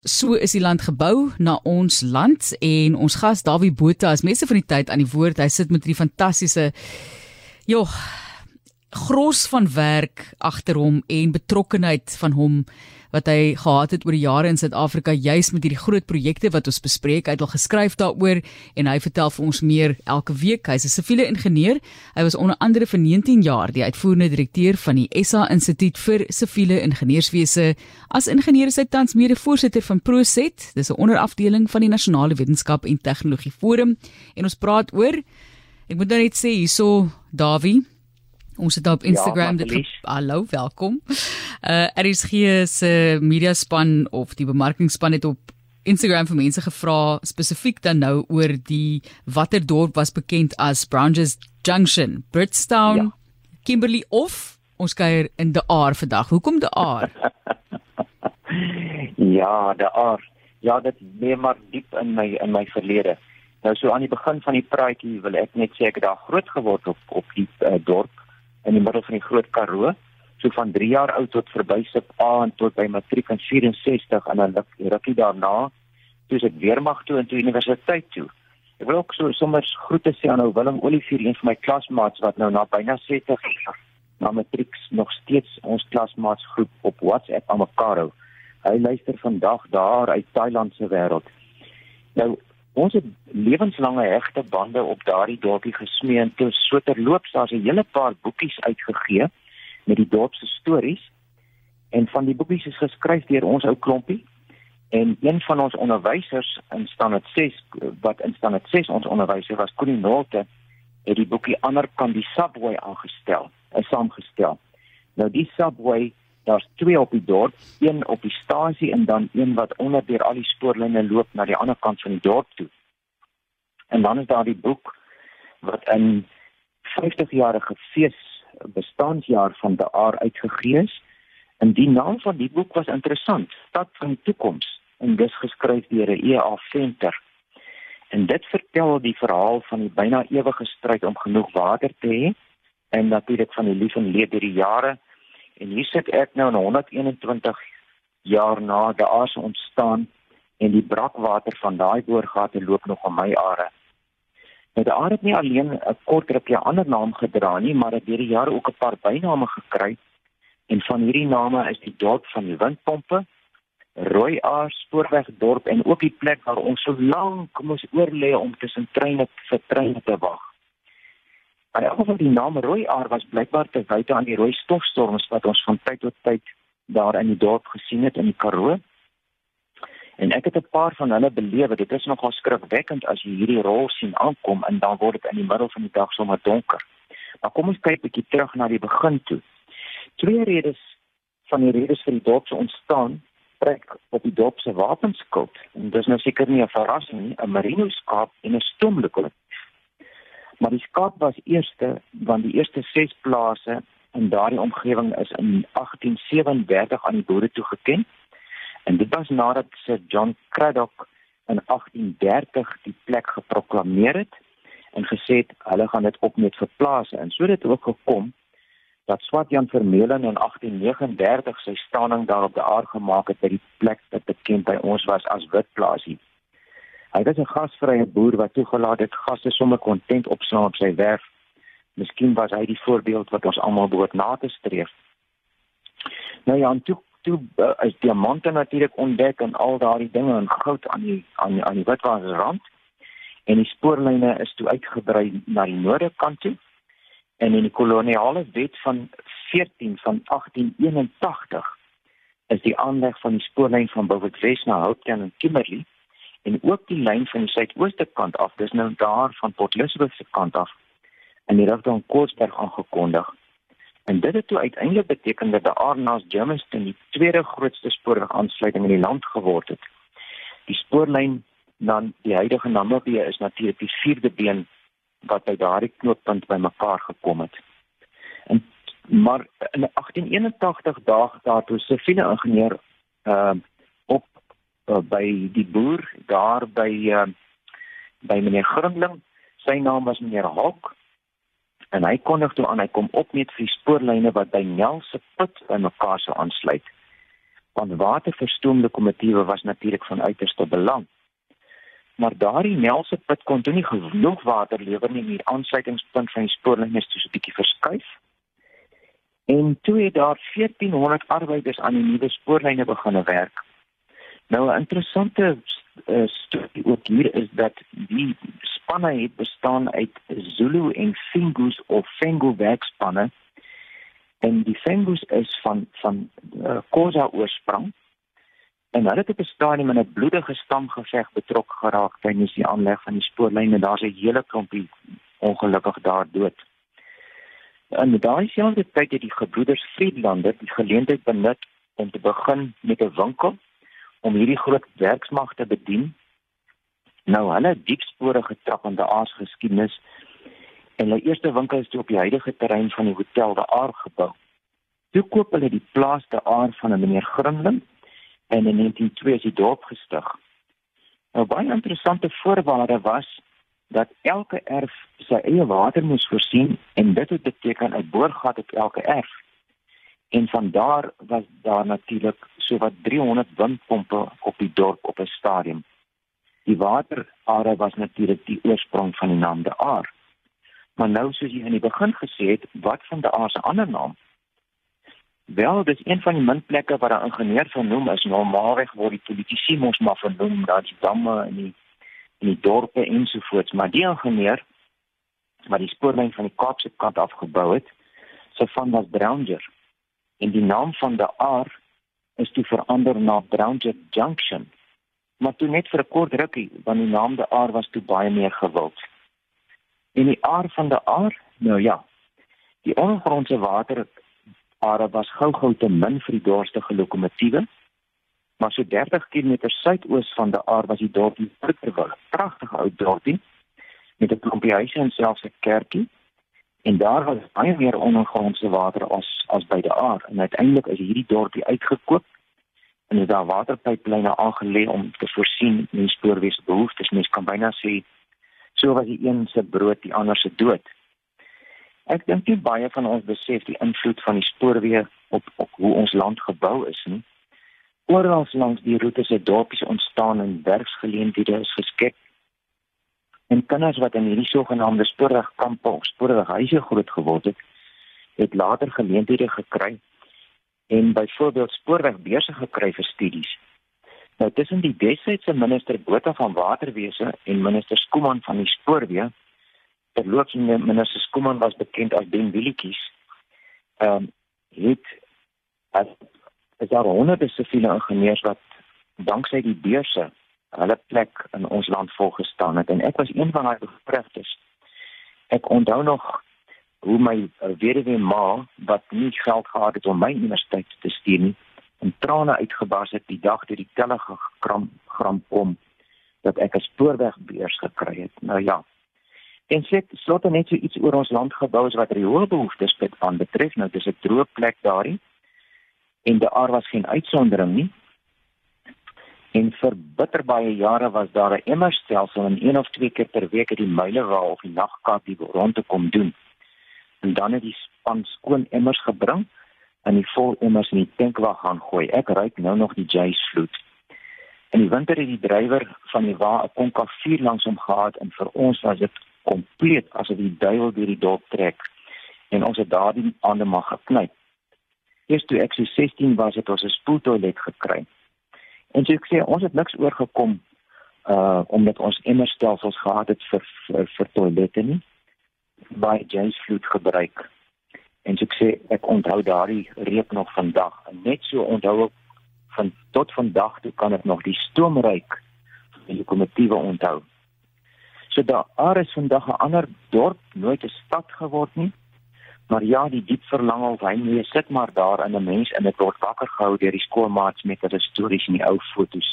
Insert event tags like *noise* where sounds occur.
So is die land gebou na ons land en ons gas Dawie Botha as meeste van die tyd aan die woord. Hy sit met hierdie fantastiese joh gros van werk agter hom en betrokkenheid van hom wat hy gehad het oor die jare in Suid-Afrika juis met hierdie groot projekte wat ons bespreek. Hy het al geskryf daaroor en hy vertel vir ons meer elke week. Hy's 'n siviele ingenieur. Hy was onder andere vir 19 jaar die uitvoerende direkteur van die SA Instituut vir Siviele Ingenieurswese. As ingenieur is hy tans mede-voorsitter van Proset. Dis 'n onderafdeling van die Nasionale Wetenskap en Tegnologie Forum en ons praat oor ek moet nou net sê hierso Dawie Ons het op Instagram ja, dit hallo, welkom. Uh RSG se media span of die bemarkingspan het op Instagram vir mense gevra spesifiek dan nou oor die watter dorp was bekend as Branches Junction, Britstown, ja. Kimberley of ons kuier in De Aar vandag. Hoekom De Aar? *laughs* ja, De Aar. Ja, dit lê maar diep in my in my verlede. Nou so aan die begin van die praatjie wil ek net sê ek het daar groot geword op op die uh, dorp in die middel van die Groot Karoo, so van 3 jaar oud tot verby sub A en tot by matriek in 64 en dan rukkie daarna toe ek weermag toe en toe universiteit toe. Ek wil ook so sommer groete sê aan ou Willem Olivier, een van my klasmaats wat nou na byna 70 na matriek nog steeds ons klasmaats groep op WhatsApp aan mekaar hou. Hy luister vandag daar uit Thailand se wêreld. Nou ons het lewenslange hegte bande op daardie dorpie gesmee en toe so terloops daar's 'n hele paar boekies uitgegee met die dorp se stories. En van die boekies is geskryf deur ons ou klompie. En een van ons onderwysers in standaard 6 wat in standaard 6 ons onderwyser was Connie Nolte het die boekie ander kan die subway aangestel is saamgestel. Nou die subway daar's twee op die dorp, een op die stasie en dan een wat onder deur al die spoorlyne loop na die ander kant van die dorp toe. En dan is daar die boek wat in 50 jarige fees bestaanjaar van die aar uitgegee is. En die naam van die boek was interessant, Stad van die Toekoms, en dis geskryf deur 'n EA Venter. En dit vertel die verhaal van die byna ewige stryd om genoeg water te hê en natuurlik van die lief en leed deur die jare En hier sit ek nou in 121 jaar na die aas ontstaan en die brakwater van daai boorgate loop nog op my are. Nou die aar het nie alleen 'n kort rukkie 'n ander naam gedra nie, maar het deur die jare ook 'n paar byname gekry. En van hierdie name is die dorp van die windpompe, Rooi Aar spoorwegdorp en ook die plek waar ons so lank moes oorlê om tussen treine vir treine te wag. Maar elke van die naam rooi aar was blykbaar te wyte aan die rooi stofstorms wat ons van tyd tot tyd daar in die dorp gesien het in die Karoo. En ek het 'n paar van hulle belewe. Dit is nogal skrikwekkend as jy hierdie rol sien aankom en dan word dit in die middel van die dag sommer donker. Maar kom ons kyk 'n bietjie terug na die begin toe. Twee redes van die redes vir die dorp se ontstaan trek op die dorp se wapenskild. En dis nou seker nie 'n verrassing nie, 'n marino skaap en 'n stoomlokomotief. Maar die skaap was eerste want die eerste 6 plase in daardie omgewing is in 1837 aan die boere toegeken. En dit was nadat Sir John Craddock in 1830 die plek geproklaameer het en gesê het hulle gaan dit opneem vir plase. En so dit ook gekom dat Swart Jan Vermeulen in 1839 sy staaning daar op die aard gemaak het by die plek wat bekend by ons was as Witplaasie. Hy was 'n gasvrye boer wat toegelaat het gaste sommer kontent opslaan op sy werf. Miskien was hy die voorbeeld wat ons almal behoort na te streef. Nou ja, toe toe uh, is diamante natuurlik ontdek en al daardie dinge en goud aan die aan die, aan die witwatersrand en die spoorlyne is toe uitgebrei na die noorde kant toe. En in die koloniale wet van 14 van 1881 is die aanleg van die spoorlyn van Boubet na Houtken en Kimberley en ook die lyn van die suidooste kant af dis nou daar van Port Elizabeth se kant af en die rigting Koortsberg aangekondig. En dit het toe uiteindelik beteken dat die Arnas Germiston die tweede grootste spoorwegaansluiting in die land geword het. Die spoorlyn dan die huidige Namibië is natuurlik die vierde been wat by daardie knooppunt bymekaar gekom het. En maar in 1881 daag daar toe siviele ingenieur uh uh, by die boer daar by uh, by meneer Grindling. Sy naam was meneer Hok. En hy kondig toe aan hy kom op met vir spoorlyne wat by Nelse put by mekaar sou aansluit. Want waterverstoomlokomotiewe was natuurlik van uiterste belang. Maar daardie Nelse put kon toe nie genoeg water lewer nie, die aansluitingspunt van die spoorlyn is dus 'n bietjie verskuif. En toe het daar 1400 arbeiders aan die nuwe spoorlyne begine werk. Nou 'n interessante uh, studie ook hier is dat die spanne het bestaan uit Zulu en Fingus of Fengu werkspanne. En die Fengus is van van uh, Khoza oorsprong. En hulle het op 'n stadium in 'n bloedige stamgeveg betrokke geraak tydens die aanleg van die spoorlyne daar's 'n hele klompie ongelukkig daar dood. En daai tyd het die gebroeders Friedlander die geleentheid benut om te begin met 'n winkel om hierdie groot werksmag te bedien. Nou hulle diep spore getrap in die aas geskiedenis en hulle eerste winkel is toe op die huidige terrein van die Hotel de Aar gebou. Toe koop hulle die plaas de Aar van 'n meneer Grimling en in 1902 is die dorp gestig. Nou baie interessante voorwaarde was dat elke erf sy eie water moes voorsien en dit het beteken 'n boorgat op elke erf. En van daar was daar natuurlik sowat 300 windpompe op die dorp op 'n stadium. Die waterare was natuurlik die oorsprong van die naam De Aar. Maar nou soos jy in die begin gesê het, wat van De Aar se ander naam? Wel, dis een van die minplekke waar 'n ingenieur vernoem is. Normaalweg word die politici mos maar vernoem dat die damme en die in die dorpe ensovoorts, maar die ingenieur wat die spoorlyn van die Kaapse kant afgebou het, se van was Brownger en die naam van die aar is toe verander na Brownger Junction. Maar toe net vir 'n kort rukkie, want die naam die aar was toe baie meer gewild. En die aar van die aar, nou ja, die ondergrondse water are was gou-gou te min vir die doorstige lokomotiewe. Maar so 30 km suidoos van die aar was die dorpie Prikkerwil, pragtige ou dorpie met 'n klompie huise en selfs 'n kerkie en daar was baie meer ondergrondse water as as by die aar en uiteindelik is hierdie dorpie uitgekoop en is daar waterpyplyne aangelê om te voorsien in spoorwees behoeftes. Mens kan byna sê so was die een se brood die ander se dood. Ek dink nie baie van ons besef die invloed van die spoorweë op op hoe ons land gebou is nie. Oral langs die roetes het dorpies ontstaan en werksgeleenthede is geskep En kinders wat in hierdie sogenaamde spoorwegkampe of spoorweghuise groot geword het, het later geleenthede gekry en byvoorbeeld spoorwegbeurse gekry vir studies. Nou tussen die desydse minister Botha van Waterwese en minister Skuman van die spoorweë, terloops minister Skuman was bekend as Ben Willikies, ehm um, het as as daar honderde siviele ingenieurs wat danksy die beurse hulle plek in ons land volgestaan het en ek was een van daai bevrugtes. Ek onthou nog hoe my weduwee ma wat nie geld gehad het om my universiteit te stuur nie, in trane uitgebars het die dag toe die telegram gram kom dat ek 'n spoorwegbeurs gekry het. Nou ja. En sê slotte net so iets oor ons land gebou is wat rioolbehoeftes betref. Nou dis 'n droë plek daarin. En daar was geen uitsondering nie. En vir bitter baie jare was daar 'n emmerstelsel en een of twee keer per week het die muilewa of die nagkat die rond te kom doen. En dan het die span skoon emmers gebring en die vol emmers in die tankwag gaan gooi. Ek ry nou nog die Jays vloed. In die winter het die drywer van die wa 'n konka vuur langs hom gehad en vir ons was dit kompleet asof die duiwel deur die dorp trek en ons het daardie aande mag geknyp. Eers toe ek so 16 was het ons 'n spoeltoilet gekry. En so ek sê ons het niks oorgekom uh omdat ons emmerstelsels gehad het vir vir, vir toilette nie by James vloed gebruik. En so ek sê ek onthou daardie reuk nog vandag en net so onthou ek van tot vandag toe kan ek nog die stoomryk van die lokomotiewe onthou. So daar is vandag 'n ander dorp, nooit 'n stad geword nie. Maar ja, die diep verlang of hy nee sit maar daar in 'n mens in 'n dorp wakker gehou deur die skoolmaats met hulle stories en die ou fotos